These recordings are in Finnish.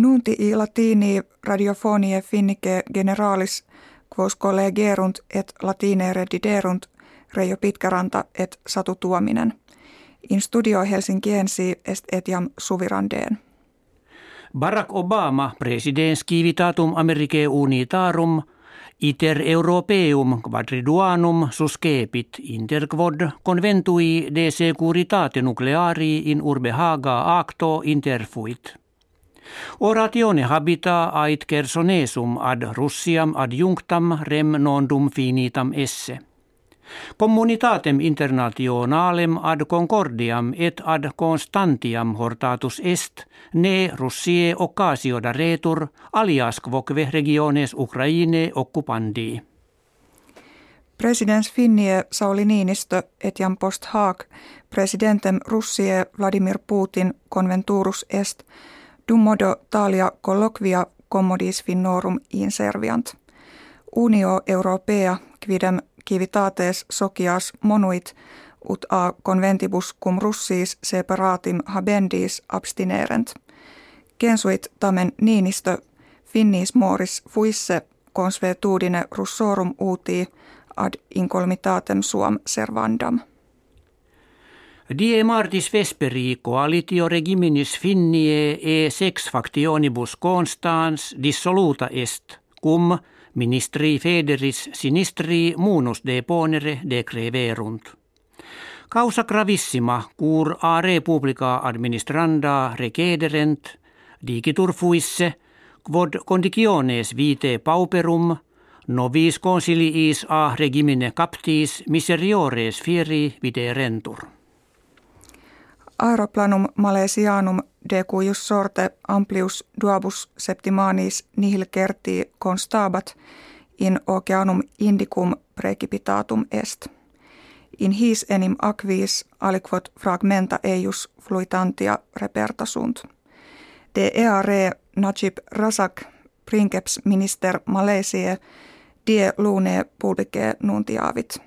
Nunti i latini radiofonie finnike generalis quos collegerunt et latine rediderunt Reijo Pitkäranta et Satu Tuominen. In studio Helsinkiensi est etiam suvirandeen. Barack Obama presidens civitatum Americae unitarum iter europeum quadriduanum suscepit inter quod conventui de securitate nucleari in urbe Haga acto interfuit. Oratione habita ait kersonesum ad Russiam adjunctam rem nondum finitam esse – Communitatem internationalem ad concordiam et ad constantiam hortatus est, ne Russie occasio da retur, alias quoque regiones Ukraine occupandi. Presidents Finnie Sauli Niinistö etiam post haak presidentem Russie Vladimir Putin conventurus est dum modo talia colloquia commodis finnorum inserviant. Unio Europea quidem civitates socias monuit ut a conventibus cum russis separatim habendis abstinerent. Kensuit tamen Niinistö finnis moris fuisse consuetudine russorum uti ad incolmitatem suam servandam. Die martis vesperi coalitio regiminis finnie e sex factionibus constans dissoluta est, cum Ministri federis sinistri munus de ponere de creverunt. Causa gravissima cur a republica administranda recederent digitur fuisse quod conditiones vitae pauperum novis consiliis a regimine captis miseriores fieri viderentur. Aeroplanum Malesianum de cuius sorte amplius duabus septimanis nihil kerti constabat in oceanum indicum precipitatum est. In his enim aquis aliquot fragmenta eius fluitantia repertasunt. De eare Najib Razak princeps minister Malesie die lune publice nuntiavit.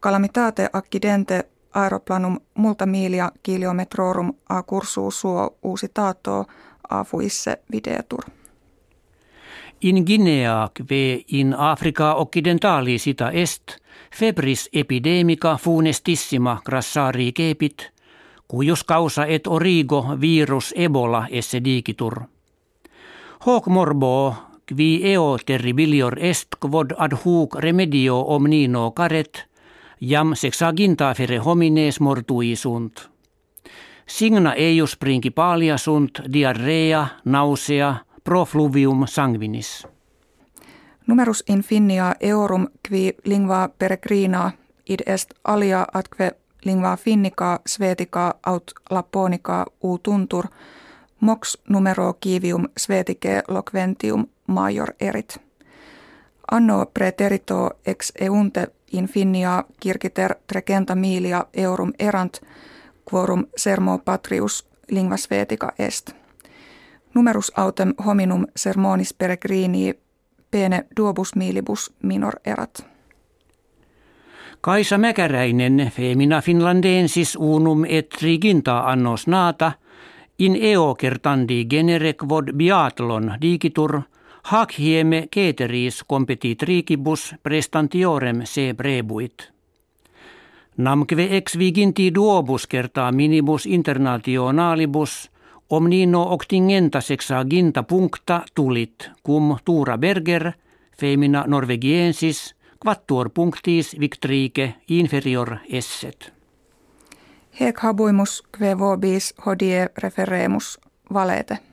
Calamitate accidente aeroplanum milia kilometrorum a cursu suo tato a fuisse videtur. In Guinea kve in Africa occidentali sita est febris epidemica funestissima grassari kepit, cujus causa et origo virus ebola esse digitur. Hoc morbo qui eo terribilior est quod ad huc remedio omnino caret – jam sexaginta homines mortui sunt. Signa eius principalia sunt diarrea, nausea, profluvium sanguinis. Numerus infinia eorum qui lingua peregrina id est alia atque lingua finnica svetica aut lapponica u tuntur mox numero kivium svetike loquentium major erit. Anno preterito ex eunte infinia kirkiter trecenta milia eurum erant quorum sermo patrius lingua svetica est. Numerus autem hominum sermonis peregrini pene duobus milibus minor erat. Kaisa Mäkäräinen, femina finlandensis unum et triginta annos naata, in eo kertandi genere quod biathlon digitur – Hac hieme ceteris competitricibus prestantiorem se brebuit. Namque ex viginti duobus kertaa minibus internationalibus omnino octingenta sexaginta puncta tulit cum tura berger femina norvegiensis quattuor punctis victrike inferior esset. Hec habuimus kve vobis hodie referemus valete.